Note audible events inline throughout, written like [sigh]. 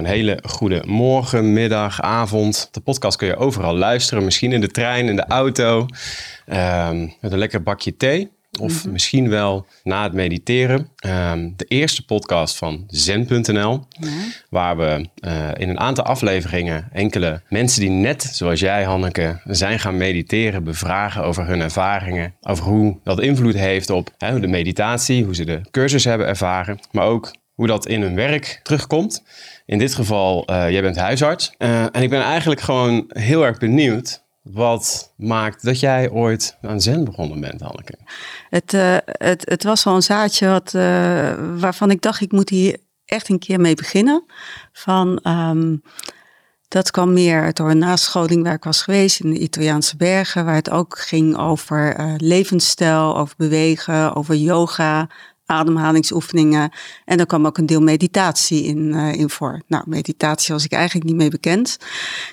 Een hele goede morgen, middag, avond. De podcast kun je overal luisteren. Misschien in de trein, in de auto. ehm, met een lekker bakje thee. Of misschien wel na het mediteren. Ehm, de eerste podcast van zen.nl. Waar we eh, in een aantal afleveringen enkele mensen die net zoals jij, Hanneke, zijn gaan mediteren, bevragen over hun ervaringen. Over hoe dat invloed heeft op hè, de meditatie, hoe ze de cursus hebben ervaren. Maar ook hoe dat in hun werk terugkomt. In dit geval, eh, jij bent huisarts. Eh, en ik ben eigenlijk gewoon heel erg benieuwd. Wat maakt dat jij ooit aan Zen begonnen bent, Hanneke? Het, eh, het, het was wel een zaadje wat, waarvan ik dacht, ik moet hier echt een keer mee beginnen. Van, ehm, dat kwam meer door een nascholing waar ik was geweest in de Italiaanse bergen. Waar het ook ging over levensstijl, over bewegen, over yoga, ademhalingsoefeningen. En er kwam ook een deel meditatie in, eh, in voor. Nou, meditatie was ik eigenlijk niet mee bekend.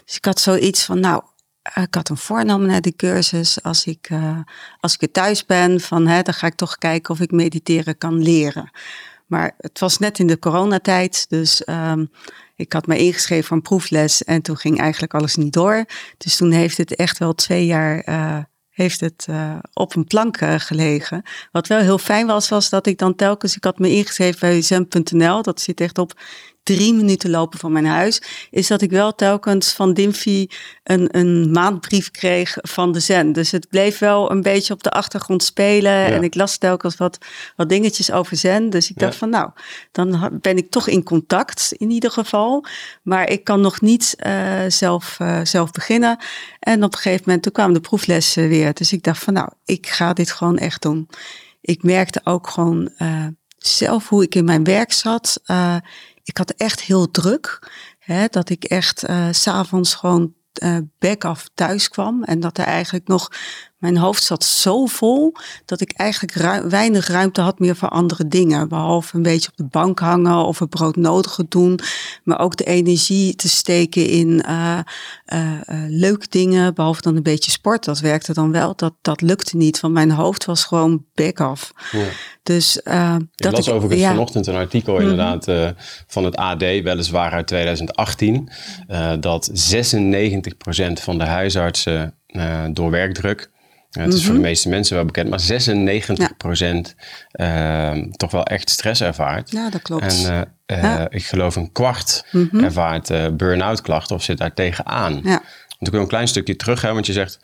Dus ik had zoiets van, nou, eh, ik had een voornemen naar die cursus. Als ik, eh, als ik weer thuis ben, van, hè, dan ga ik toch kijken of ik mediteren kan leren. Maar het was net in de coronatijd, dus ehm, ik had me ingeschreven voor een proefles en toen ging eigenlijk alles niet door. Dus toen heeft het echt wel twee jaar heeft het, eh, op een plank eh, gelegen. Wat wel heel fijn was, was dat ik dan telkens, ik had me ingeschreven bij zen.nl, dat zit echt op drie minuten lopen van mijn huis, is dat ik wel telkens van Dimfy een, een maandbrief kreeg van de Zen. Dus het bleef wel een beetje op de achtergrond spelen. En ik las telkens wat, wat dingetjes over Zen. Dus ik dacht Ja. van nou, dan ben ik toch in contact in ieder geval. Maar ik kan nog niet eh, zelf, eh, zelf beginnen. En op een gegeven moment, toen kwamen de proeflessen weer. Dus ik dacht van nou, ik ga dit gewoon echt doen. Ik merkte ook gewoon eh, zelf hoe ik in mijn werk zat. Ik had echt heel druk. Hè, dat ik echt eh, s s'avonds gewoon eh back af thuis kwam. En dat er eigenlijk nog, mijn hoofd zat zo vol, dat ik eigenlijk weinig ruimte had meer voor andere dingen. Behalve een beetje op de bank hangen of het broodnodige doen. Maar ook de energie te steken in eh, leuke dingen. Behalve dan een beetje sport. Dat werkte dan wel. Dat, dat lukte niet, want mijn hoofd was gewoon back af. Ja. Dus Ik dat las ik, overigens ja, vanochtend een artikel inderdaad eh, van het AD, weliswaar uit 2018, eh, dat 96% van de huisartsen door werkdruk, het is voor de meeste mensen wel bekend, maar 96% eh, toch wel echt stress ervaart. Ja, dat klopt. En eh, eh, Ja. ik geloof een kwart ervaart eh burn-out klachten of zit daar tegenaan. ja. Want ik wil een klein stukje terug, hè, want je zegt,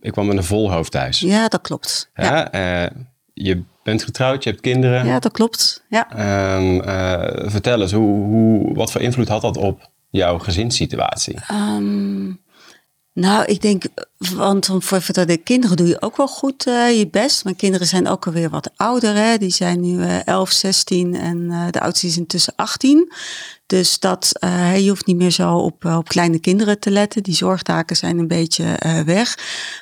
ik kwam met een vol hoofd thuis. ja, dat klopt. Ja, je bent getrouwd, je hebt kinderen. ja dat klopt. Ja. Ehm, eh, vertel eens, hoe, hoe, wat voor invloed had dat op jouw gezinssituatie? Ehm, nou, ik denk, want voor voor de kinderen doe je ook wel goed eh, je best. Mijn kinderen zijn ook alweer wat ouder. Hè? Die zijn nu eh 11, 16 en eh, de oudste is intussen 18. Dus dat, eh, je hoeft niet meer zo op, op kleine kinderen te letten. Die zorgtaken zijn een beetje weg.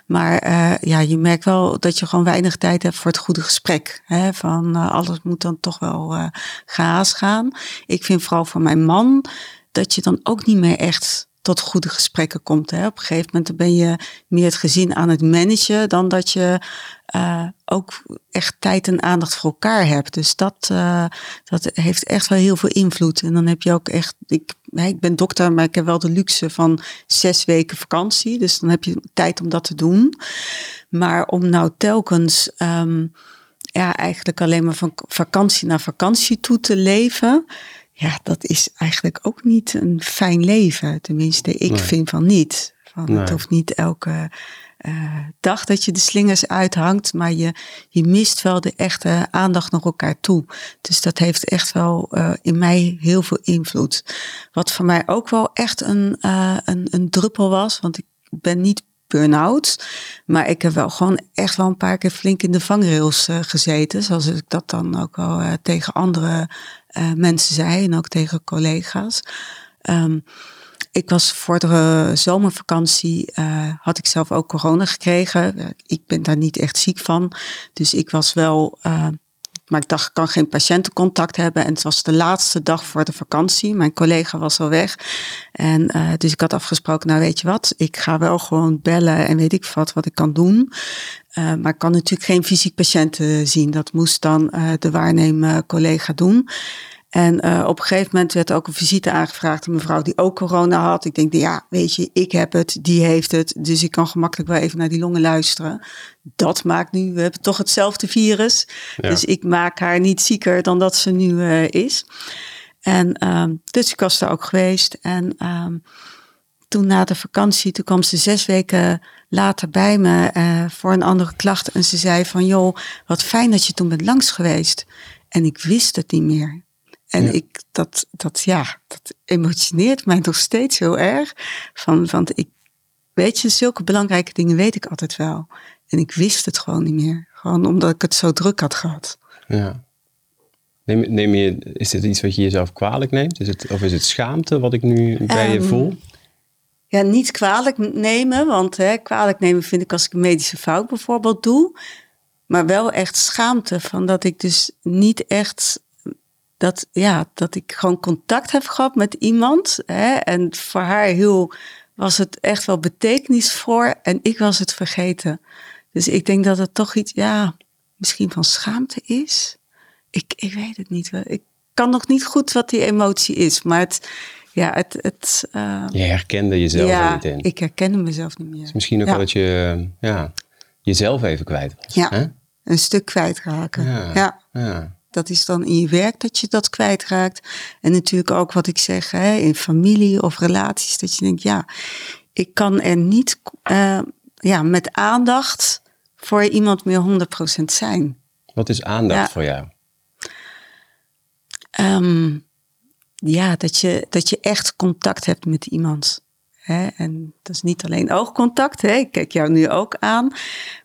Maar ja, je merkt wel dat je gewoon weinig tijd hebt voor het goede gesprek. Hè? Van alles moet dan toch wel gaas gaan. Ik vind vooral voor mijn man dat je dan ook niet meer echt tot goede gesprekken komt. Hè. Op een gegeven moment ben je meer het gezin aan het managen dan dat je eh, ook echt tijd en aandacht voor elkaar hebt. Dus dat, eh, dat heeft echt wel heel veel invloed. En dan heb je ook echt, ik, ik ben dokter, maar ik heb wel de luxe van zes weken vakantie. Dus dan heb je tijd om dat te doen. Maar om nou telkens ehm, ja, eigenlijk alleen maar van vakantie naar vakantie toe te leven. Ja, dat is eigenlijk ook niet een fijn leven. Tenminste, ik Nee. vind van niet. Van, Nee. Het hoeft niet elke eh, dag dat je de slingers uithangt, maar je, je mist wel de echte aandacht naar elkaar toe. Dus dat heeft echt wel eh, in mij heel veel invloed. Wat voor mij ook wel echt een, eh, een, een druppel was, want ik ben niet burn-out. Maar ik heb wel gewoon echt wel een paar keer flink in de vangrails eh, gezeten. Zoals ik dat dan ook wel eh, tegen andere eh, mensen zei en ook tegen collega's. Ehm, ik was voor de zomervakantie, had ik zelf ook corona gekregen. Ik ben daar niet echt ziek van. Dus ik was wel, maar ik dacht, ik kan geen patiëntencontact hebben. En het was de laatste dag voor de vakantie. Mijn collega was al weg. En eh, dus ik had afgesproken, nou weet je wat, ik ga wel gewoon bellen en weet ik wat, wat ik kan doen. Eh, maar ik kan natuurlijk geen fysiek patiënten zien. Dat moest dan eh, de waarnemen collega doen. En uh, op een gegeven moment werd ook een visite aangevraagd. Een mevrouw die ook corona had. Ik denk, ja, weet je, ik heb het, die heeft het. Dus ik kan gemakkelijk wel even naar die longen luisteren. Dat maakt nu, we hebben toch hetzelfde virus. Ja. Dus ik maak haar niet zieker dan dat ze nu uh, is. En um, dus ik was daar ook geweest. En um, toen na de vakantie, toen kwam ze zes weken later bij me uh, voor een andere klacht. En ze zei van, joh, wat fijn dat je toen bent langs geweest. En ik wist het niet meer. En ik, dat, dat, ja, dat emotioneert mij nog steeds heel erg. Van, want ik, weet je, zulke belangrijke dingen weet ik altijd wel. En ik wist het gewoon niet meer. Gewoon omdat ik het zo druk had gehad. Ja. Neem, neem je, is dit iets wat je jezelf kwalijk neemt? Is het, of is het schaamte wat ik nu bij je Ehm, voel? Ja, niet kwalijk nemen, want hè, kwalijk nemen vind ik als ik een medische fout bijvoorbeeld doe. Maar wel echt schaamte van dat ik dus niet echt dat, ja, dat ik gewoon contact heb gehad met iemand. Hè, en voor haar heel was het echt wel betekenisvol en ik was het vergeten. Dus ik denk dat het toch iets, ja, misschien van schaamte is. Ik, ik weet het niet. Ik kan nog niet goed wat die emotie is, maar het, ja, het. het uh, Je herkende jezelf er niet in. ik herkende mezelf niet meer. Misschien ook Ja. wel dat je ja, jezelf even kwijt was. Ja. hè? Een stuk kwijtraken. Ja. ja. Dat is dan in je werk dat je dat kwijtraakt. En natuurlijk ook wat ik zeg, hè, in familie of relaties. Dat je denkt, ja, ik kan er niet uh, ja, met aandacht voor iemand meer 100% zijn. Wat is aandacht Ja. voor jou? Um, ja, dat je, dat je echt contact hebt met iemand. Hè? En dat is niet alleen oogcontact, hè? ik kijk jou nu ook aan.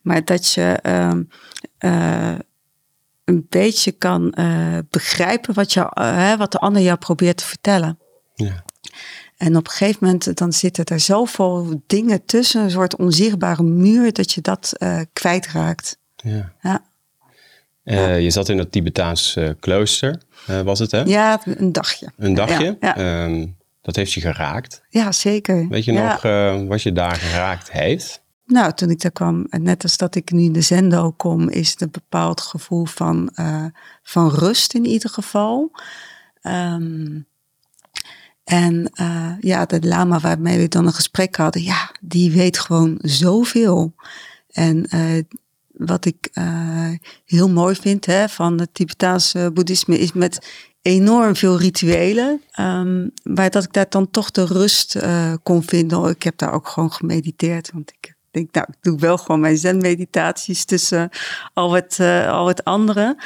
Maar dat je um, uh, een beetje kan uh, begrijpen wat, jou, uh, wat de ander jou probeert te vertellen. Ja. En op een gegeven moment dan zitten er zoveel dingen tussen, een soort onzichtbare muur, dat je dat uh, kwijtraakt. Ja. Ja. Je zat in het Tibetaans uh, klooster, was het hè? Ja, een dagje. Een dagje? Ja. Um, dat heeft je geraakt. Ja, zeker. Weet je nog wat je daar geraakt heeft? Nou, toen ik daar kwam, net als dat ik nu in de zendo kom, is het een bepaald gevoel van, uh, van rust in ieder geval. Um, en uh, ja, de lama waarmee we dan een gesprek hadden, ja, die weet gewoon zoveel. En uh, wat ik heel mooi vind hè, van het Tibetaanse boeddhisme is met enorm veel rituelen. Um, maar dat ik daar dan toch de rust kon vinden. Ik heb daar ook gewoon gemediteerd. Want ik denk, nou, ik doe wel gewoon mijn zen-meditaties tussen al het, uh, al het andere.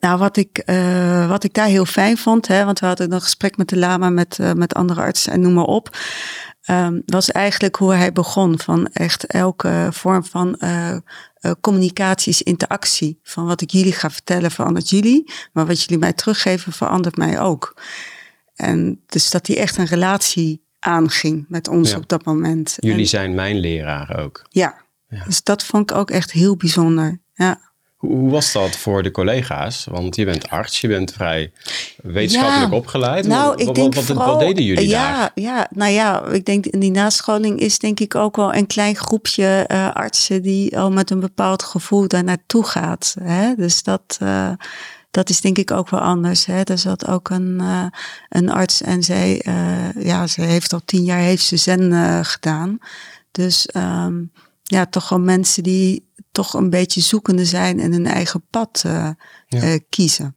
Nou, wat ik, uh, wat ik daar heel fijn vond, hè, want we hadden een gesprek met de lama, met, uh, met andere artsen en noem maar op. Um, was eigenlijk hoe hij begon. Van echt elke vorm van uh, communicatie interactie. Van wat ik jullie ga vertellen verandert jullie. Maar wat jullie mij teruggeven verandert mij ook. En dus dat hij echt een relatie aanging met ons Ja. op dat moment. Jullie En- zijn mijn leraar ook. ja. Ja. dus dat vond ik ook echt heel bijzonder. Ja. Hoe, hoe was dat voor de collega's? Want je bent arts, je bent vrij wetenschappelijk opgeleid. Nou, wat, ik wat- denk wat, wat, vooral, deden jullie ja, daar? Ja, nou ja, ik denk in die nascholing is denk ik ook wel een klein groepje eh, artsen die al met een bepaald gevoel daar naartoe gaat. Hè? Dus dat, eh, dat is denk ik ook wel anders. Hè? Er zat ook een, eh, een arts en zij, eh, ja, ze heeft al tien jaar heeft ze zen eh, gedaan. Dus ehm, ja, toch gewoon mensen die toch een beetje zoekende zijn en hun eigen pad eh, Ja. kiezen.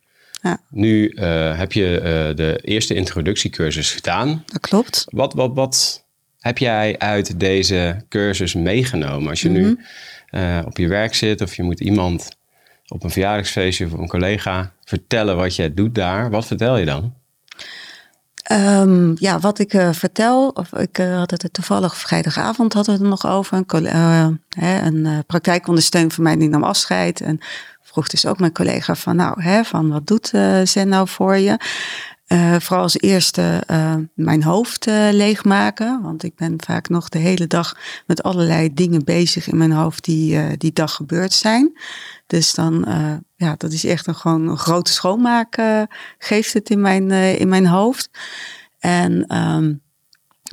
Nu heb je de eerste introductiecursus gedaan. Dat klopt. Wat, wat, wat heb jij uit deze cursus meegenomen? Als je Mhm. nu eh, op je werk zit of je moet iemand op een verjaardagsfeestje of een collega vertellen wat jij doet daar, wat vertel je dan? Um, ja, wat ik uh, vertel, of ik uh, had het toevallig vrijdagavond hadden we het nog over. Een, uh, hè, een praktijkondersteuner van mij die nam afscheid. En vroeg dus ook mijn collega van nou, hè, van wat doet Zen nou voor je? Uh, vooral als eerste uh, mijn hoofd uh, leegmaken. Want ik ben vaak nog de hele dag met allerlei dingen bezig in mijn hoofd die die dag gebeurd zijn. Dus dan, ja, dat is echt een gewoon een grote schoonmaak geeft het in mijn, in mijn hoofd. En um,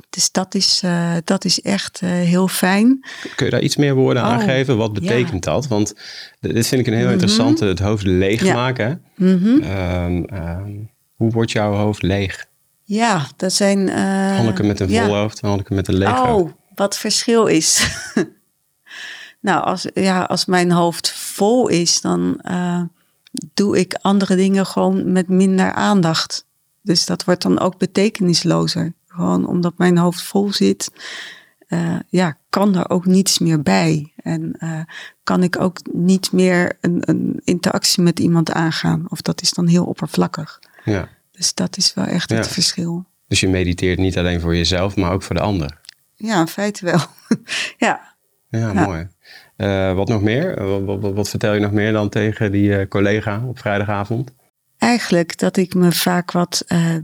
dus dat is, dat is echt heel fijn. Kun je daar iets meer woorden aan Oh, geven? Wat betekent dat? Want dit vind ik een heel Mhm. interessante, het hoofd leegmaken. Mhm. Ehm, ehm, Hoe wordt jouw hoofd leeg? Ja, dat zijn... Uh, Hanneke met een ja. vol hoofd, Hanneke met een leeg hoofd. Oh, wat verschil is. [laughs] nou, als, ja, als mijn hoofd vol is, dan uh, doe ik andere dingen gewoon met minder aandacht. Dus dat wordt dan ook betekenislozer. Gewoon omdat mijn hoofd vol zit, uh, ja, kan er ook niets meer bij. En uh, kan ik ook niet meer een, een, interactie met iemand aangaan. Of dat is dan heel oppervlakkig. Ja. Dus dat is wel echt het verschil. Dus je mediteert niet alleen voor jezelf, maar ook voor de ander. Ja, in feite wel. [laughs] ja. Ja, Ja. mooi. Eh, wat nog meer? Wat, wat, wat vertel je nog meer dan tegen die eh, collega op vrijdagavond? Eigenlijk dat ik me vaak wat eh,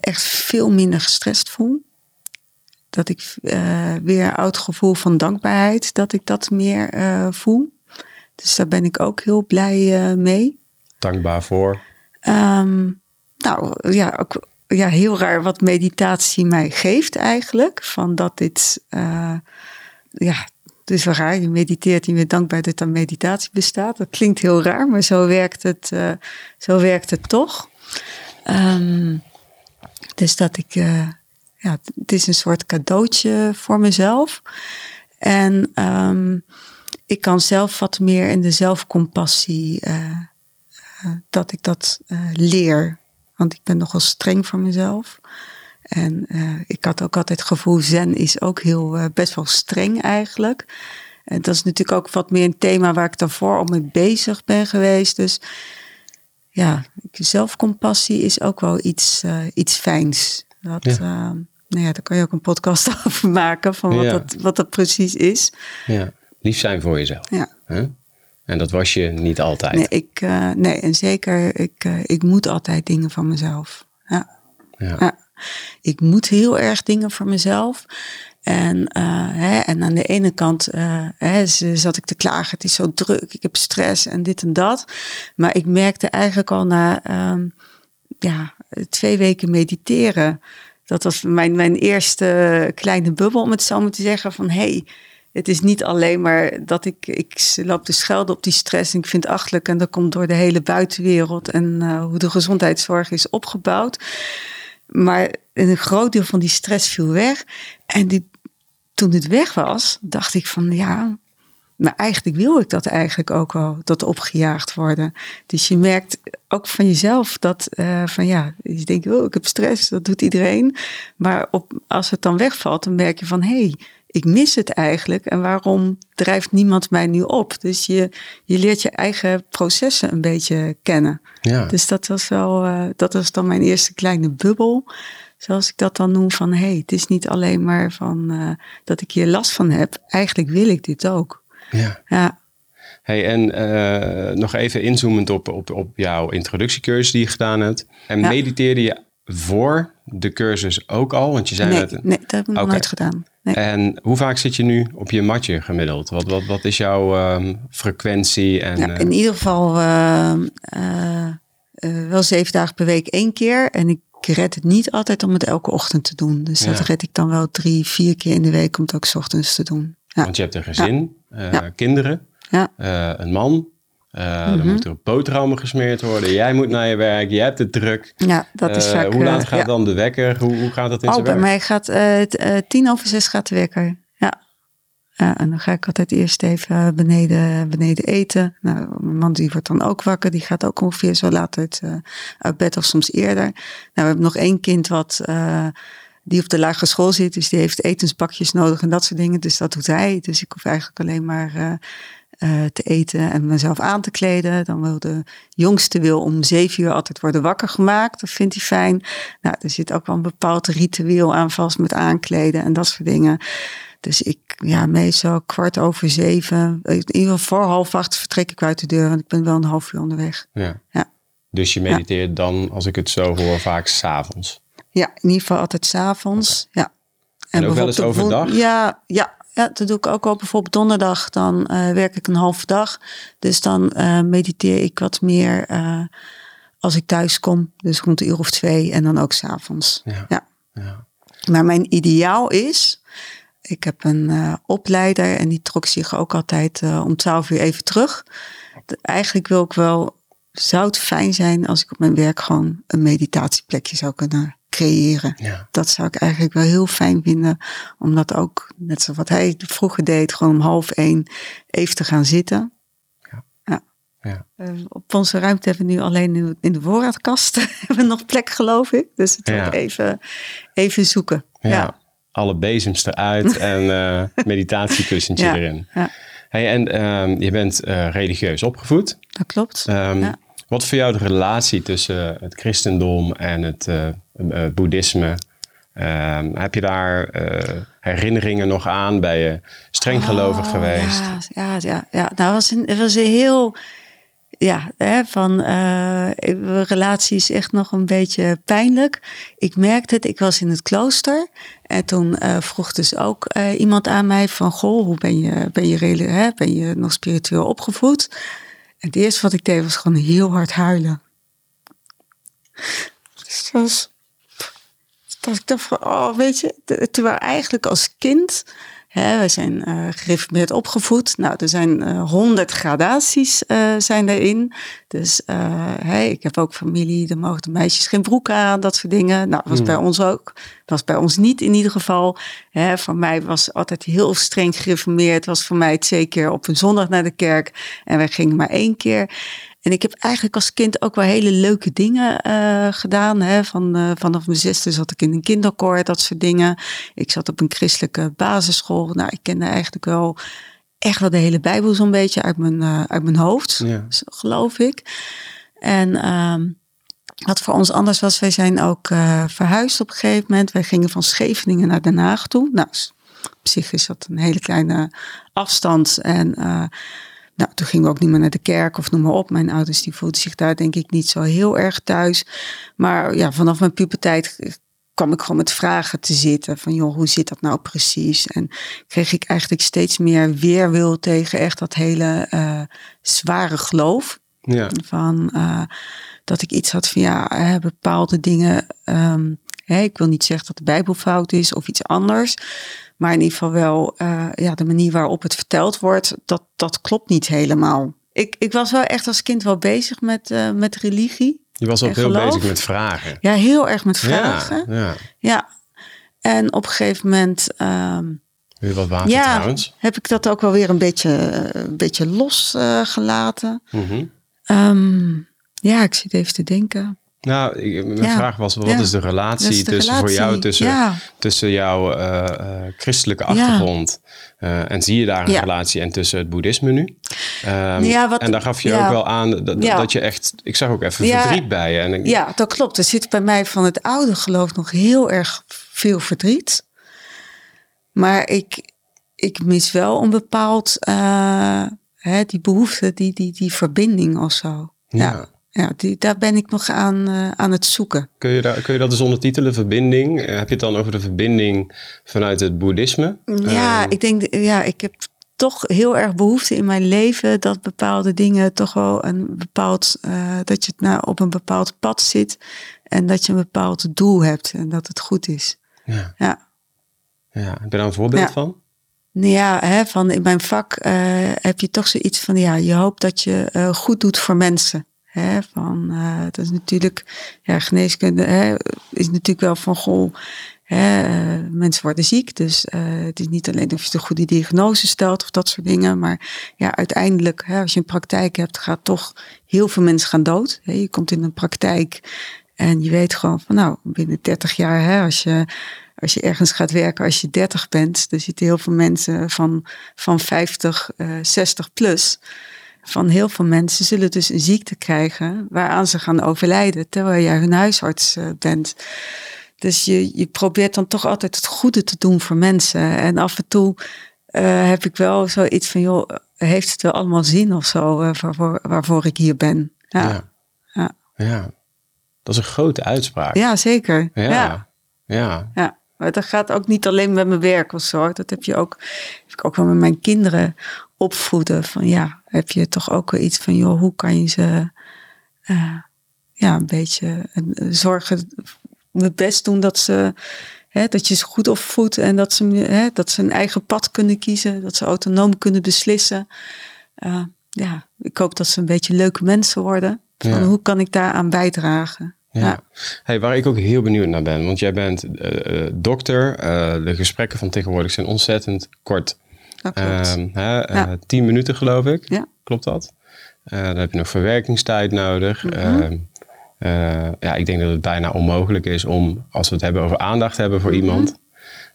echt veel minder gestrest voel. Dat ik weer oud gevoel van dankbaarheid, dat ik dat meer voel. Dus daar ben ik ook heel blij mee. Dankbaar voor. Ehm, nou ja, ook, ja, heel raar wat meditatie mij geeft eigenlijk. Van dat dit, eh, ja, is wel raar. Je mediteert je bent dankbaar dat er meditatie bestaat. Dat klinkt heel raar, maar zo werkt het, eh, zo werkt het toch. Ehm, dus dat ik, eh, ja, het is een soort cadeautje voor mezelf. En ehm, ik kan zelf wat meer in de zelfcompassie, dat ik dat leer. Want ik ben nogal streng voor mezelf. En eh, ik had ook altijd het gevoel, zen is ook heel, eh, best wel streng eigenlijk. En dat is natuurlijk ook wat meer een thema waar ik daarvoor al mee bezig ben geweest. Dus ja, zelfcompassie is ook wel iets, eh, iets fijns. Dat, Ja. nou ja, daar kan je ook een podcast [laughs] over maken van wat, Ja. dat, wat dat precies is. Ja. Lief zijn voor jezelf. Ja. En dat was je niet altijd. Nee, ik, eh, nee en zeker, ik, eh, ik moet altijd dingen van mezelf. Ja. Ja. Ja. Ik moet heel erg dingen voor mezelf. En, eh, hè, en aan de ene kant hè, zat ik te klagen, het is zo druk, ik heb stress en dit en dat. Maar ik merkte eigenlijk al na ehm, ja, twee weken mediteren, dat was mijn, mijn eerste kleine bubbel, om het zo maar te zeggen, van hé, hey, het is niet alleen maar dat ik, ik loop te schelden op die stress en ik vind het achtelijk en dat komt door de hele buitenwereld en eh, hoe de gezondheidszorg is opgebouwd. Maar een groot deel van die stress viel weg. En toen het weg was, dacht ik van ja, maar eigenlijk wil ik dat eigenlijk ook al, dat opgejaagd worden. Dus je merkt ook van jezelf dat eh, van ja, je denkt, oh, ik heb stress, dat doet iedereen. Maar op, als het dan wegvalt, dan merk je van hé, hey, ik mis het eigenlijk. En waarom drijft niemand mij nu op? Dus je, je leert je eigen processen een beetje kennen. Ja. Dus dat was wel, eh, dat was dan mijn eerste kleine bubbel. Zoals ik dat dan noem van, hé, hey, het is niet alleen maar van eh, dat ik hier last van heb. Eigenlijk wil ik dit ook. ja. Ja, Hey, en eh, nog even inzoomend op, op, op jouw introductiecursus die je gedaan hebt. En Ja. mediteerde je voor de cursus ook al? Want je zei nee, net... nee, dat heb ik nog nooit gedaan. Nee. En hoe vaak zit je nu op je matje gemiddeld? Wat, wat, wat is jouw ehm, frequentie? En, Ja, eh, in ieder geval eh, eh, eh, wel zeven dagen per week één keer. En ik red het niet altijd om het elke ochtend te doen. Dus dat red ik dan wel drie, vier keer in de week om het ook 's ochtends te doen. Ja, Want je hebt een gezin, Ja. kinderen, ja. een man. Eh, Mhm. Dan moeten er boterhammen gesmeerd worden. Jij moet naar je werk, jij hebt het druk. ja dat is Eh, vaak... hoe laat eh, gaat ja. dan de wekker? Hoe, hoe gaat dat in Oh, zijn bij werk? mij gaat het, eh, tien over zes gaat de wekker. Ja. ja. En dan ga ik altijd eerst even beneden, beneden eten. Nou, mijn man die wordt dan ook wakker. Die gaat ook ongeveer zo laat uit, uit bed of soms eerder. Nou, we hebben nog één kind wat... die op de lagere school zit, dus die heeft etensbakjes nodig en dat soort dingen. Dus dat doet hij. Dus ik hoef eigenlijk alleen maar eh, te eten en mezelf aan te kleden. Dan wil de jongste wil om zeven uur altijd worden wakker gemaakt. Dat vindt hij fijn. Nou, er zit ook wel een bepaald ritueel aan vast met aankleden en dat soort dingen. Dus ik, ja, meestal kwart over zeven. In ieder geval voor half acht vertrek ik uit de deur. Want ik ben wel een half uur onderweg. Ja. Ja. Dus je mediteert dan, als ik het zo hoor, vaak s'avonds. Ja, in ieder geval altijd s'avonds. Ja. En ook wel eens overdag? Ja, ja, ja, dat doe ik ook al. Bijvoorbeeld donderdag, dan eh, werk ik een halve dag. Dus dan eh, mediteer ik wat meer eh, als ik thuis kom. Dus rond de uur of twee en dan ook s'avonds. Ja. Ja. Ja. Maar mijn ideaal is... Ik heb een opleider en die trok zich ook altijd om twaalf uur even terug. Eigenlijk wil ik wel zou het fijn zijn als ik op mijn werk gewoon een meditatieplekje zou kunnen creëren. Ja. Dat zou ik eigenlijk wel heel fijn vinden. Om dat ook, net zoals wat hij vroeger deed, gewoon om half één even te gaan zitten. Ja. ja. Ja. Eh, op onze ruimte hebben we nu alleen in de- voorraadkast [laughs] hebben we nog plek, geloof ik. Dus het wordt even, even zoeken. Ja. Alle bezems eruit [laughs] en eh meditatiekussentje erin. Ja. Hey, en ehm, je bent eh, religieus opgevoed. dat klopt. Ehm. Wat voor jou de relatie tussen het christendom en het boeddhisme? Ehm, heb je daar eh, herinneringen nog aan? Ben je streng gelovig Oh, geweest? Ja, ja, ja, ja. Nou, het was een, het was een heel. Ja, hè, van eh relatie is echt nog een beetje pijnlijk. Ik merkte het, ik was in het klooster. En toen eh, vroeg dus ook eh, iemand aan mij van... Goh, hoe ben je, ben, je, hè, ben je nog spiritueel opgevoed? En het eerste wat ik deed was gewoon heel hard huilen. [laughs] Dus. Dat ik dacht van, oh, weet je, terwijl eigenlijk als kind, hè, we zijn eh gereformeerd opgevoed. Nou, er zijn eh, honderd gradaties eh, zijn daarin. Dus hè, ik heb ook familie, dan mogen de meisjes geen broek aan, dat soort dingen. Nou, was bij ons ook. was bij ons niet in ieder geval. Hè, voor mij was altijd heel streng gereformeerd. Was voor mij twee keer op een zondag naar de kerk. En wij gingen maar één keer. En ik heb eigenlijk als kind ook wel hele leuke dingen eh, gedaan. Hè. Van, eh, vanaf mijn zesde zat ik in een kinderkoor, dat soort dingen. Ik zat op een christelijke basisschool. Nou, ik kende eigenlijk wel echt wel de hele Bijbel zo'n beetje uit mijn, eh, uit mijn hoofd, Ja. geloof ik. En ehm, wat voor ons anders was, wij zijn ook verhuisd op een gegeven moment. Wij gingen van Scheveningen naar Den Haag toe. Nou, op zich is dat een hele kleine afstand. En nou, toen gingen we ook niet meer naar de kerk of noem maar op. Mijn ouders die voelden zich daar denk ik niet zo heel erg thuis. Maar ja, vanaf mijn puberteit kwam ik gewoon met vragen te zitten. Van joh, hoe zit dat nou precies? En kreeg ik eigenlijk steeds meer weerwil tegen echt dat hele eh, zware geloof. Ja. Van eh, dat ik iets had van ja, hè, bepaalde dingen. ehm, hè, ik wil niet zeggen dat de Bijbel fout is of iets anders. Maar in ieder geval wel eh, ja, de manier waarop het verteld wordt, dat, dat klopt niet helemaal. Ik, ik was wel echt als kind wel bezig met, eh, met religie. Je was ook heel geloof? bezig met vragen. Ja, heel erg met vragen. Ja, ja. Ja. En op een gegeven moment ehm, Wil je wat water ja, trouwens? heb ik dat ook wel weer een beetje, eh, een beetje losgelaten. Mhm. Ehm, ja, ik zit even te denken. Nou, mijn Ja. vraag was, wat Ja. is de relatie Dat is de tussen voor jou tussen, Ja. tussen jouw eh, eh, christelijke achtergrond eh, en zie je daar een relatie en tussen het boeddhisme nu? Ja, wat- en daar gaf je ook wel aan dat, dat je echt, ik zag ook even verdriet bij je. En ik- Ja, dat klopt. Er zit bij mij van het oude geloof nog heel erg veel verdriet. Maar ik, ik mis wel een bepaald, hè, die behoefte, die, die, die verbinding of zo. Ja, Ja. die, daar ben ik nog aan, eh, aan het zoeken. Kun, je daar, kun je dat dus ondertitelen, verbinding? Eh, heb je het dan over de verbinding vanuit het boeddhisme? Ja, Ehm, ik denk, ja, ik heb toch heel erg behoefte in mijn leven dat bepaalde dingen toch wel een bepaald, eh, dat je nou op een bepaald pad zit en dat je een bepaald doel hebt en dat het goed is. ja. Ja. ja. Heb je daar een voorbeeld Ja. van? Nou Ja, hè, van in mijn vak eh, heb je toch zoiets van, ja, je hoopt dat je eh, goed doet voor mensen. Van, dat is natuurlijk, ja, geneeskunde is natuurlijk wel van, goh, eh, mensen worden ziek. Dus eh, het is niet alleen of je de goede diagnose stelt of dat soort dingen. Maar ja, uiteindelijk, hè, als je een praktijk hebt, gaat toch heel veel mensen gaan dood. Je komt in een praktijk en je weet gewoon van, nou, binnen 30 jaar, hè, als je als je ergens gaat werken als je 30 bent, er zitten heel veel mensen van, van 50, eh 60 plus. Van heel veel mensen zullen dus een ziekte krijgen waaraan ze gaan overlijden terwijl jij hun huisarts eh, bent. Dus je, je probeert dan toch altijd het goede te doen voor mensen. En af en toe eh, heb ik wel zoiets van, joh, heeft het wel allemaal zin of zo eh, waarvoor, waarvoor ik hier ben? Ja, ja. ja. Ja. Dat is een grote uitspraak. ja zeker. Ja. ja. ja. Ja, maar dat gaat ook niet alleen met mijn werk of zo. Dat heb je ook, heb ik ook wel met mijn kinderen opvoeden. Van ja, heb je toch ook wel iets van, joh, hoe kan je ze eh, ja, een beetje eh, zorgen, mijn best doen dat ze, hè, dat je ze goed opvoedt en dat ze, hè, dat ze een eigen pad kunnen kiezen, dat ze autonoom kunnen beslissen. Eh, ja, ik hoop dat ze een beetje leuke mensen worden. Van Ja. hoe kan ik daaraan bijdragen? Ja. Ja. Hey, waar ik ook heel benieuwd naar ben, want jij bent dokter. de gesprekken van tegenwoordig zijn ontzettend kort. Dat klopt. Ehm, hè, eh, Ja. tien minuten geloof ik. Ja. Klopt dat? Eh, dan heb je nog verwerkingstijd nodig. Mhm. Ehm, eh, ja, ik denk dat het bijna onmogelijk is om, als we het hebben over aandacht hebben voor Mhm. iemand,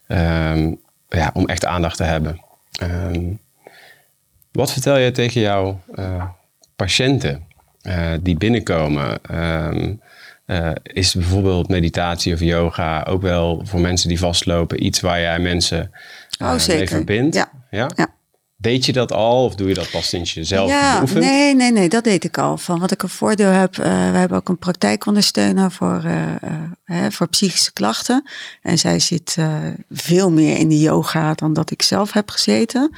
ehm, ja, om echt aandacht te hebben. Wat vertel je tegen jouw eh, patiënten eh, die binnenkomen? Eh, is bijvoorbeeld meditatie of yoga ook wel voor mensen die vastlopen iets waar jij mensen eh, Oh, mee verbindt? Ja. Ja? Ja. Weet je dat al of doe je dat pas sinds je zelf ja, nee, nee, nee, dat deed ik al. Van wat ik een voordeel heb, eh, we hebben ook een praktijkondersteuner voor, eh, eh, hè, voor psychische klachten. En zij zit veel meer in de yoga dan dat ik zelf heb gezeten.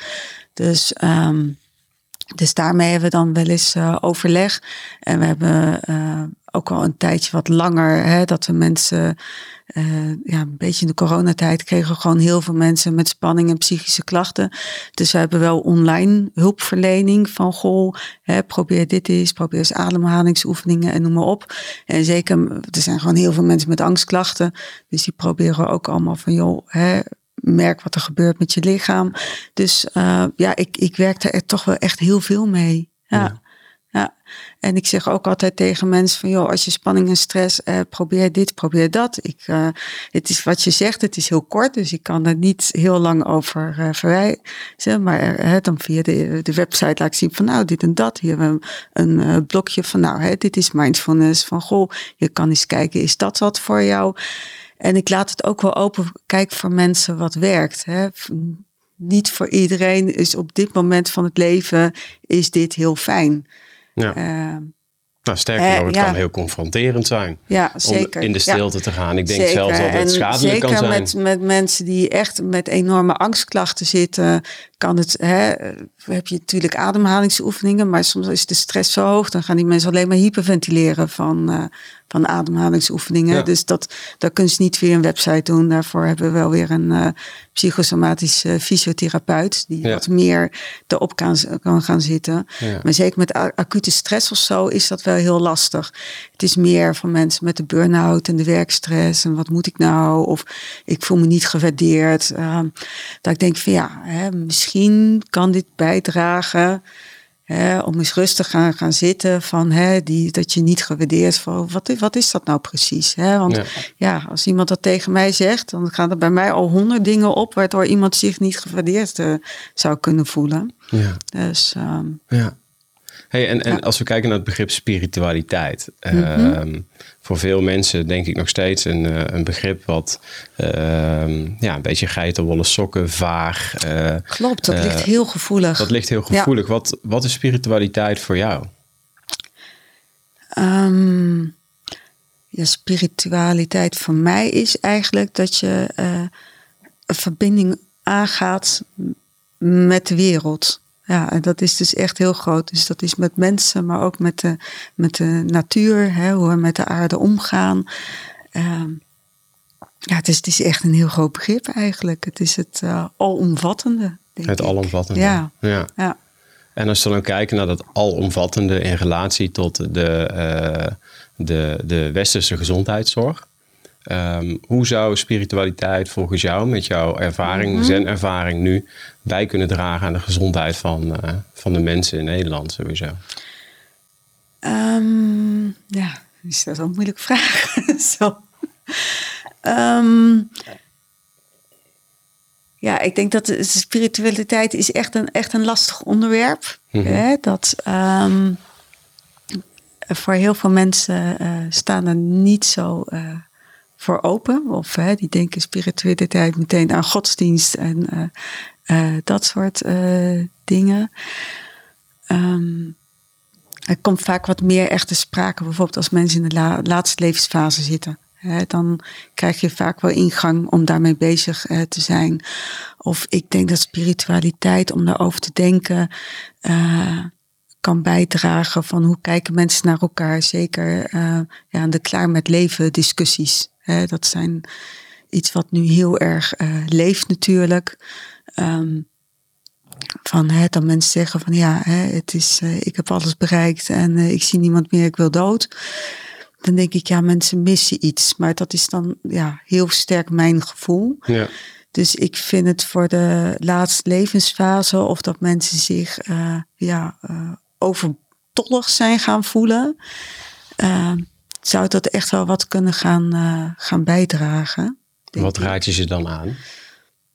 Dus, ehm, dus daarmee hebben we dan wel eens overleg. En we hebben ook al een tijdje wat langer, hè, dat de mensen, eh, ja, een beetje in de coronatijd kregen gewoon heel veel mensen met spanning en psychische klachten. Dus we hebben wel online hulpverlening van goh, hè, probeer dit eens, probeer eens ademhalingsoefeningen en noem maar op. En zeker, er zijn gewoon heel veel mensen met angstklachten. Dus die proberen ook allemaal van joh, hè, merk wat er gebeurt met je lichaam. Dus eh, ja, ik, ik werkte er toch wel echt heel veel mee. Ja. Ja. En ik zeg ook altijd tegen mensen van, joh, als je spanning en stress, eh, probeer dit, probeer dat. Ik, eh, het is wat je zegt, het is heel kort, dus ik kan er niet heel lang over eh verwijzen. Maar eh, hè, dan via de, de website laat ik zien van, nou, dit en dat. Hier een blokje van, nou, hè, dit is mindfulness. Van, goh, je kan eens kijken, is dat wat voor jou? En ik laat het ook wel open kijken voor mensen wat werkt. Hè. Niet voor iedereen is op dit moment van het leven is dit heel fijn. Ja. Uh, nou, sterker eh, nog, het ja. kan heel confronterend zijn. ja, Om zeker. in de Ja. stilte te gaan. Ik denk Zeker. zelfs dat het En schadelijk zeker kan zijn. Met, met mensen die echt met enorme angstklachten zitten, kan het, hè, heb je natuurlijk ademhalingsoefeningen, maar soms is de stress zo hoog, dan gaan die mensen alleen maar hyperventileren van, eh, van ademhalingsoefeningen. Ja. Dus dat, dat kun je niet via een website doen. Daarvoor hebben we wel weer een eh psychosomatische fysiotherapeut die Ja. wat meer erop kan, kan gaan zitten. Ja. Maar zeker met acute stress of zo is dat wel heel lastig. Het is meer van mensen met de burn-out en de werkstress. En wat moet ik nou? Of ik voel me niet gewaardeerd. Ehm, dat ik denk van ja, hè, misschien kan dit bijdragen. Hè, om eens rustig gaan, gaan zitten van hè, die, dat je niet gewaardeerd van wat, is- wat is dat nou precies? Hè? Want Ja. ja. als iemand dat tegen mij zegt, dan gaan er bij mij al honderd dingen op waardoor iemand zich niet gewaardeerd eh, zou kunnen voelen. Ja. Dus ehm, Ja. Hey, en, en Ja. als we kijken naar het begrip spiritualiteit. Mhm. ehm, voor veel mensen denk ik nog steeds een, eh, een begrip wat ehm, ja, een beetje geitenwolle sokken, vaag. eh, klopt, dat eh, ligt heel gevoelig. dat ligt heel gevoelig. Wat, wat is spiritualiteit voor jou? Ehm, ja, spiritualiteit voor mij is eigenlijk dat je eh, een verbinding aangaat met de wereld. Ja, en dat is dus echt heel groot. Dus dat is met mensen, maar ook met de, met de natuur, hè, hoe we met de aarde omgaan. Ehm, ja, het is, het is echt een heel groot begrip eigenlijk. Het is het eh, alomvattende. Het ik. alomvattende. Ja. ja. Ja. En als we dan kijken naar dat alomvattende in relatie tot de, eh, de, de westerse gezondheidszorg. Ehm, hoe zou spiritualiteit volgens jou, met jouw ervaring, Mhm. zen-ervaring nu, bij kunnen dragen aan de gezondheid van, eh, van de mensen in Nederland sowieso? Ehm, ja, is dat een moeilijke vraag. [laughs] Zo. Ehm, ja, ik denk dat de spiritualiteit is echt een, echt een lastig onderwerp. Mhm. Hè? Dat ehm, voor heel veel mensen eh, staan er niet zo eh, voor open. Of hè, die denken spiritualiteit meteen aan godsdienst en eh, dat soort eh, dingen. Ehm, er komt vaak wat meer echt te sprake, bijvoorbeeld als mensen in de la- laatste levensfase zitten. Hè, dan krijg je vaak wel ingang om daarmee bezig eh, te zijn. Of ik denk dat spiritualiteit, om daarover te denken, kan bijdragen van hoe kijken mensen naar elkaar. Zeker ja, aan de klaar met leven discussies. Hè, dat zijn iets wat nu heel erg leeft natuurlijk. Ehm, van hè, dat mensen zeggen van ja, hè, het is, uh, ik heb alles bereikt en uh, ik zie niemand meer, ik wil dood. Dan denk ik, ja, mensen missen iets. Maar dat is dan ja, heel sterk mijn gevoel. Ja. Dus ik vind het voor de laatste levensfase of dat mensen zich uh, ja, overtollig zijn gaan voelen, zou dat echt wel wat kunnen gaan, gaan bijdragen. Wat raad je ze dan aan?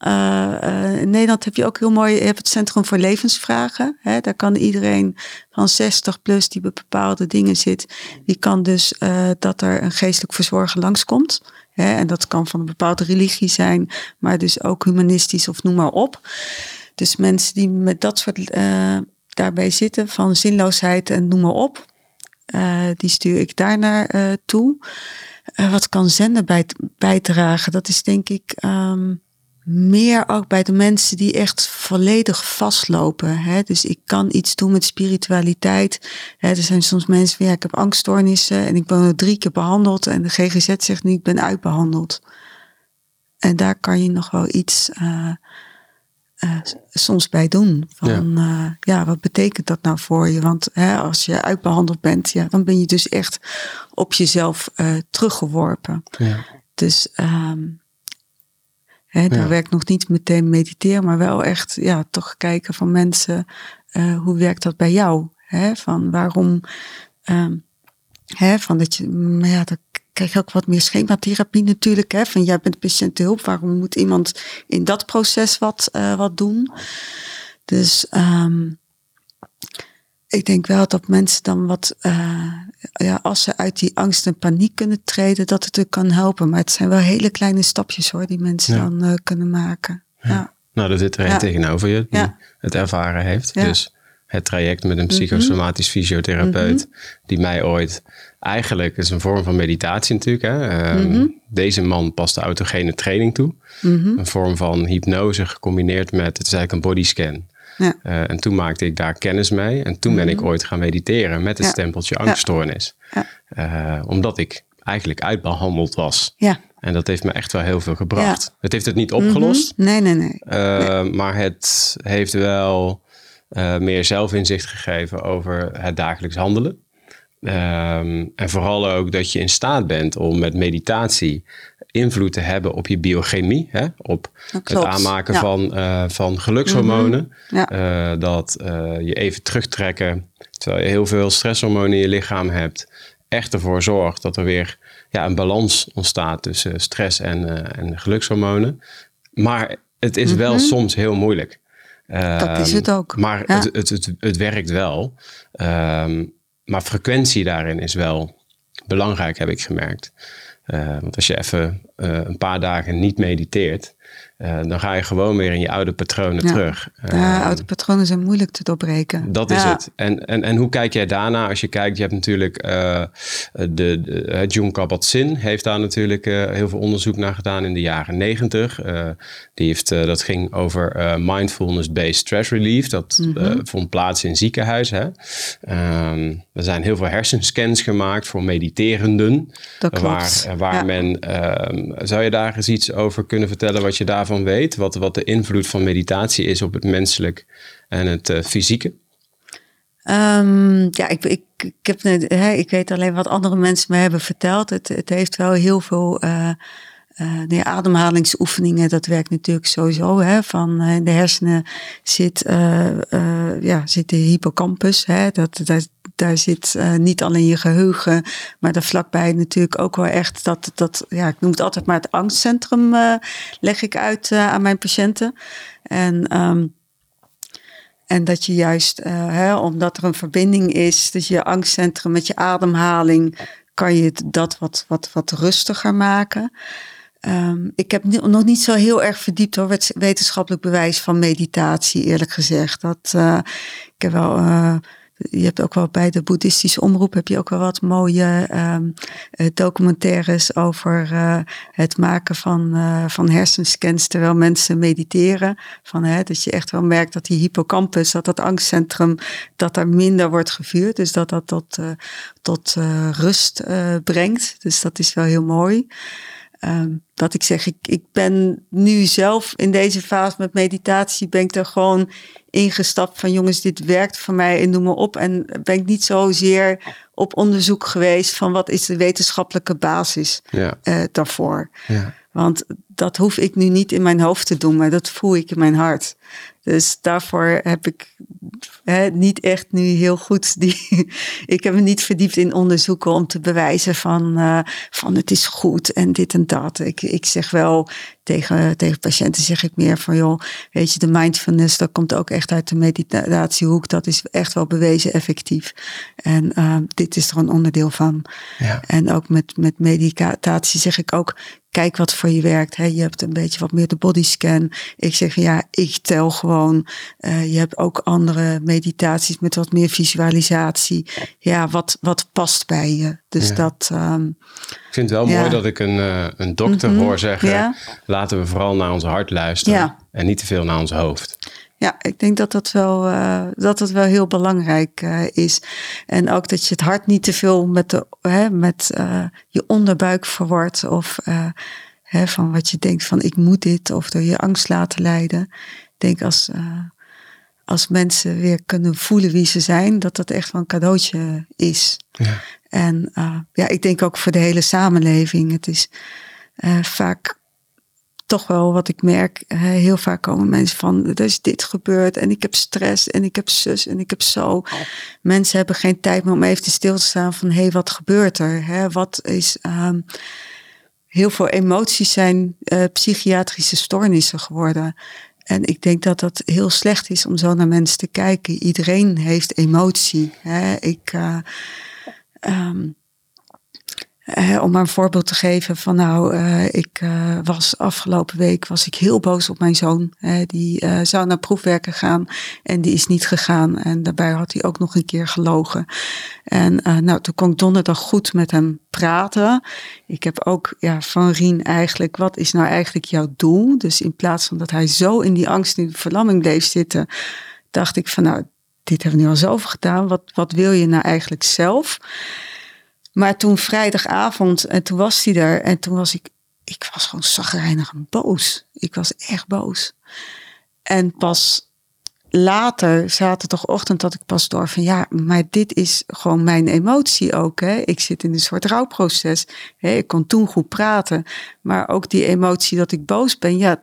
Uh, in Nederland heb je ook heel mooi, je hebt het Centrum voor Levensvragen. Hè, daar kan iedereen van 60 plus die bij bepaalde dingen zit, die kan dus uh, dat er een geestelijk verzorger langskomt. Hè, en dat kan van een bepaalde religie zijn, maar dus ook humanistisch of noem maar op. Dus mensen die met dat soort daarbij zitten, van zinloosheid en noem maar op, die stuur ik daar naar toe. wat kan zenden bij, bijdragen? Dat is denk ik. Um, meer ook bij de mensen die echt volledig vastlopen. Hè? Dus ik kan iets doen met spiritualiteit. Hè? Er zijn soms mensen van ja, ik heb angststoornissen en ik ben drie keer behandeld en de GGZ zegt nu ik ben uitbehandeld. En daar kan je nog wel iets uh, uh, soms bij doen. Van ja. Uh, ja. wat betekent dat nou voor je? Want hè, als je uitbehandeld bent, ja, dan ben je dus echt op jezelf teruggeworpen. Ja. Dus um, He, daar ja. werkt nog niet meteen mediteren, maar wel echt ja, toch kijken van mensen, uh, hoe werkt dat bij jou? He, van waarom, um, he, van dat je, ja, dan krijg je ook wat meer schematherapie natuurlijk. Hè, van jij bent patiëntenhulp, waarom moet iemand in dat proces wat, uh, wat doen? Dus um, ik denk wel dat mensen dan wat, uh, ja, als ze uit die angst en paniek kunnen treden, dat het er kan helpen. Maar het zijn wel hele kleine stapjes hoor, die mensen ja. dan uh, kunnen maken. Ja. ja. Nou, er zit er een tegenover je die het ervaren heeft. Dus het traject met een Mhm. psychosomatisch fysiotherapeut, mm -hmm. die mij ooit eigenlijk is een vorm van meditatie natuurlijk. Hè? Um, Mhm. mm -hmm. Deze man past de autogene training toe. Een vorm van hypnose gecombineerd met, het is eigenlijk een bodyscan. Ja. Uh, en toen maakte ik daar kennis mee. En toen ben Mhm. ik ooit gaan mediteren met het ja. stempeltje angststoornis. Ja. Uh, omdat ik eigenlijk uitbehandeld was. Ja. En dat heeft me echt wel heel veel gebracht. Het heeft het niet opgelost. Mm -hmm. Nee, nee, nee. Uh, nee. Maar het heeft wel meer zelfinzicht gegeven over het dagelijks handelen. Um, en vooral ook dat je in staat bent om met meditatie invloed te hebben op je biochemie. Hè? Op het aanmaken ja. van, uh, van gelukshormonen. Mm -hmm. ja. uh, dat je even terugtrekken, terwijl je heel veel stresshormonen in je lichaam hebt. Echt ervoor zorgt dat er weer ja, een balans ontstaat tussen stress en, en gelukshormonen. Maar het is mm -hmm. wel soms heel moeilijk. dat is het ook. Maar ja. het, het, het, het, werkt wel. Um, maar frequentie daarin is wel belangrijk, heb ik gemerkt. Uh, want als je even uh, een paar dagen niet mediteert, uh, dan ga je gewoon weer in je oude patronen ja. terug. Ja, oude patronen zijn moeilijk te doorbreken. Dat is het. En, en, en hoe kijk jij daarna? Als je kijkt, je hebt natuurlijk de, de June Kabat-Zinn heeft daar natuurlijk heel veel onderzoek naar gedaan in de jaren negentig. die heeft, dat ging over mindfulness-based stress relief. Dat mm -hmm. vond plaats in ziekenhuizen. Um, er zijn heel veel hersenscans gemaakt voor mediterenden. Dat klopt. Waar, waar ja. men, um, zou je daar eens iets over kunnen vertellen wat je weet? Wat, wat de invloed van meditatie is op het menselijk en het uh, fysieke? Um, ja, ik, ik, ik, heb, hè, ik weet alleen wat andere mensen me hebben verteld. Het, het heeft wel heel veel uh, uh, nee, ademhalingsoefeningen. Dat werkt natuurlijk sowieso. Hè, van in de hersenen zit, ja, zit de hippocampus. Hè, dat, daar, daar zit niet alleen je geheugen, maar daar vlakbij natuurlijk ook wel echt dat, dat ja, ik noem het altijd maar het angstcentrum leg ik uit aan mijn patiënten. En um, en dat je juist, hè, omdat er een verbinding is, dus je angstcentrum met je ademhaling, kan je dat wat, wat, wat rustiger maken. Um, ik heb nog niet zo heel erg verdiept hoor, wetenschappelijk bewijs van meditatie, eerlijk gezegd. Dat, ik heb wel, je hebt ook wel bij de boeddhistische omroep heb je ook wel wat mooie um, documentaires over uh, het maken van, uh, van hersenscans terwijl mensen mediteren. Van, hè, dat je echt wel merkt dat die hippocampus, dat dat angstcentrum, dat er minder wordt gevuurd. Dus dat dat tot, tot rust brengt. Dus dat is wel heel mooi. Ehm, dat ik zeg, ik, ik ben nu zelf in deze fase met meditatie, ben ik er gewoon ingestapt van jongens, dit werkt voor mij en noem maar op. En ben ik niet zozeer op onderzoek geweest van wat is de wetenschappelijke basis Ja. eh, daarvoor. Ja. Want dat hoef ik nu niet in mijn hoofd te doen, maar dat voel ik in mijn hart. Dus daarvoor heb ik hè, niet echt nu heel goed die. [laughs] ik heb me niet verdiept in onderzoeken om te bewijzen van, eh, van het is goed en dit en dat. Ik, ik zeg wel tegen, tegen patiënten zeg ik meer van joh, weet je, de mindfulness, dat komt ook echt uit de meditatiehoek. Dat is echt wel bewezen effectief. En eh, dit is er een onderdeel van. Ja. En ook met, met meditatie zeg ik ook, kijk wat voor je werkt. Hè. Je hebt een beetje wat meer de bodyscan. Ik zeg ja, ik tel gewoon. Uh, je hebt ook andere meditaties met wat meer visualisatie. Ja, wat, wat past bij je. Dus Ja. dat. ehm, Ik vind het wel Ja. mooi dat ik een, eh, een dokter Mhm. hoor zeggen: Ja. laten we vooral naar ons hart luisteren en niet te veel naar ons hoofd. Ja, ik denk dat dat wel, eh, dat dat wel heel belangrijk eh, is. En ook dat je het hart niet te veel met, de, hè, met eh, je onderbuik verwort. Of hè, van wat je denkt van ik moet dit. Of door je angst laten leiden. Ik denk als, als mensen weer kunnen voelen wie ze zijn. Dat dat echt wel een cadeautje is. Ja. En ja, ik denk ook voor de hele samenleving. Het is vaak toch wel wat ik merk. heel vaak komen mensen van, er is dit gebeurd en ik heb stress en ik heb zus en ik heb zo. Mensen hebben geen tijd meer om even te stil te staan van, hé, hey, wat gebeurt er? Hè? Wat is... ehm, heel veel emoties zijn eh, psychiatrische stoornissen geworden. En ik denk dat dat heel slecht is om zo naar mensen te kijken. Iedereen heeft emotie. Hè? Ik, eh, ehm, om maar een voorbeeld te geven van nou, eh, ik eh, was afgelopen week was ik heel boos op mijn zoon. Die eh, zou naar proefwerken gaan en die is niet gegaan. En daarbij had hij ook nog een keer gelogen. En nou, toen kon ik donderdag goed met hem praten. Ik heb ook ja, van Rien eigenlijk, wat is nou eigenlijk jouw doel? Dus in plaats van dat hij zo in die angst en verlamming bleef zitten, dacht ik van nou, dit hebben we nu al zoveel gedaan. Wat, wat wil je nou eigenlijk zelf? Maar toen vrijdagavond, en toen was hij er. En toen was ik, ik was gewoon zagrijnig en boos. Ik was echt boos. En pas later, zaterdagochtend, had ik pas door van ja, maar dit is gewoon mijn emotie ook. Hè. Ik zit in een soort rouwproces. Hè. Ik kon toen goed praten. Maar ook die emotie dat ik boos ben, ja,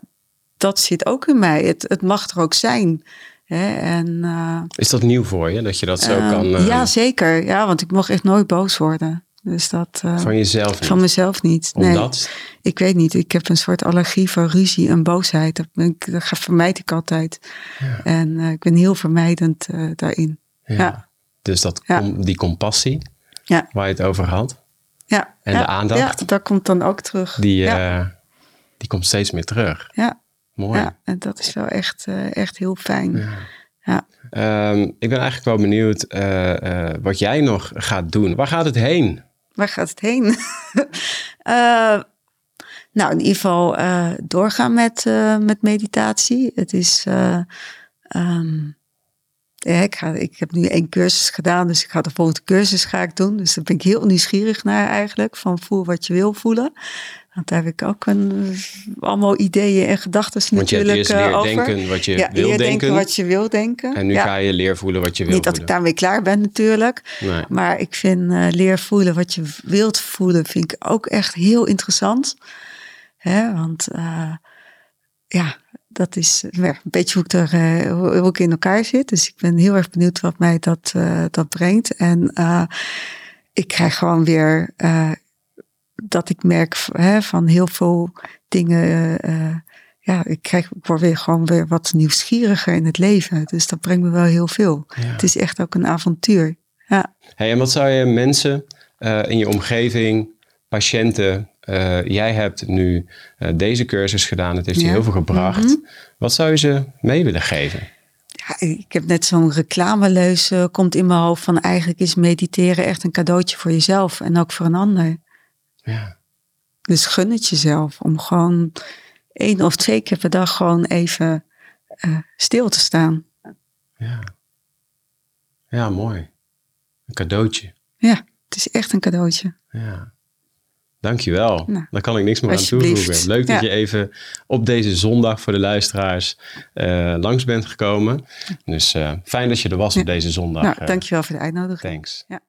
dat zit ook in mij. Het, het mag er ook zijn. Hè. En, uh, Is dat nieuw voor je, dat je dat zo uh, kan... Uh, ja, zeker. Ja, want ik mocht echt nooit boos worden. Dus dat, uh, van jezelf niet? Van mezelf niet. Omdat? Nee, ik weet niet. Ik heb een soort allergie voor ruzie en boosheid. Dat, ben ik, dat vermijd ik altijd. Ja. En uh, ik ben heel vermijdend uh, daarin. Ja. ja. Dus dat, die compassie ja. waar je het over had. Ja. En de aandacht. Ja, dat komt dan ook terug. Die, die komt steeds meer terug. Ja. Mooi. Ja, en dat is wel echt, echt heel fijn. Ja. ja. Um, ik ben eigenlijk wel benieuwd uh, wat jij nog gaat doen. Waar gaat het heen? Waar gaat het heen? uh, [laughs] nou, in ieder geval uh, doorgaan met, uh, met meditatie. Het is. Ja, ik, ga, ik heb nu één cursus gedaan, dus ik ga de volgende cursus ga ik doen. Dus daar ben ik heel nieuwsgierig naar eigenlijk. Van voel wat je wil voelen. Want daar heb ik ook een, allemaal ideeën en gedachten Want je natuurlijk eerst leer over. denken wat je ja, wil denken. wat je wil denken. En nu ja. ga je leer voelen wat je wil Niet dat ik daarmee klaar ben natuurlijk. Nee. Maar ik vind uh, leer voelen wat je wilt voelen, vind ik ook echt heel interessant. Hè, want uh, ja, dat is een beetje hoe ik, er, hoe ik in elkaar zit. Dus ik ben heel erg benieuwd wat mij dat, dat brengt. En ik krijg gewoon weer dat ik merk hè, van heel veel dingen. ja, ik, krijg, ik word weer gewoon weer wat nieuwsgieriger in het leven. Dus dat brengt me wel heel veel. Ja. Het is echt ook een avontuur. Ja. Hey, en wat zou je mensen in je omgeving, patiënten, uh, jij hebt nu uh, deze cursus gedaan, het heeft je heel veel gebracht. Mm -hmm. Wat zou je ze mee willen geven? Ja, ik heb net zo'n reclameleus komt in mijn hoofd van eigenlijk is mediteren echt een cadeautje voor jezelf en ook voor een ander. Ja. Dus gun het jezelf om gewoon één of twee keer per dag gewoon even uh, stil te staan. Ja. Ja, mooi. Een cadeautje. Ja, het is echt een cadeautje. Ja. Dankjewel. Nou, Daar kan ik niks meer aan toevoegen. Leuk dat Ja. je even op deze zondag voor de luisteraars eh, langs bent gekomen. Dus eh, fijn dat je er was op deze zondag. Nou, eh. dankjewel voor de uitnodiging. thanks. Ja.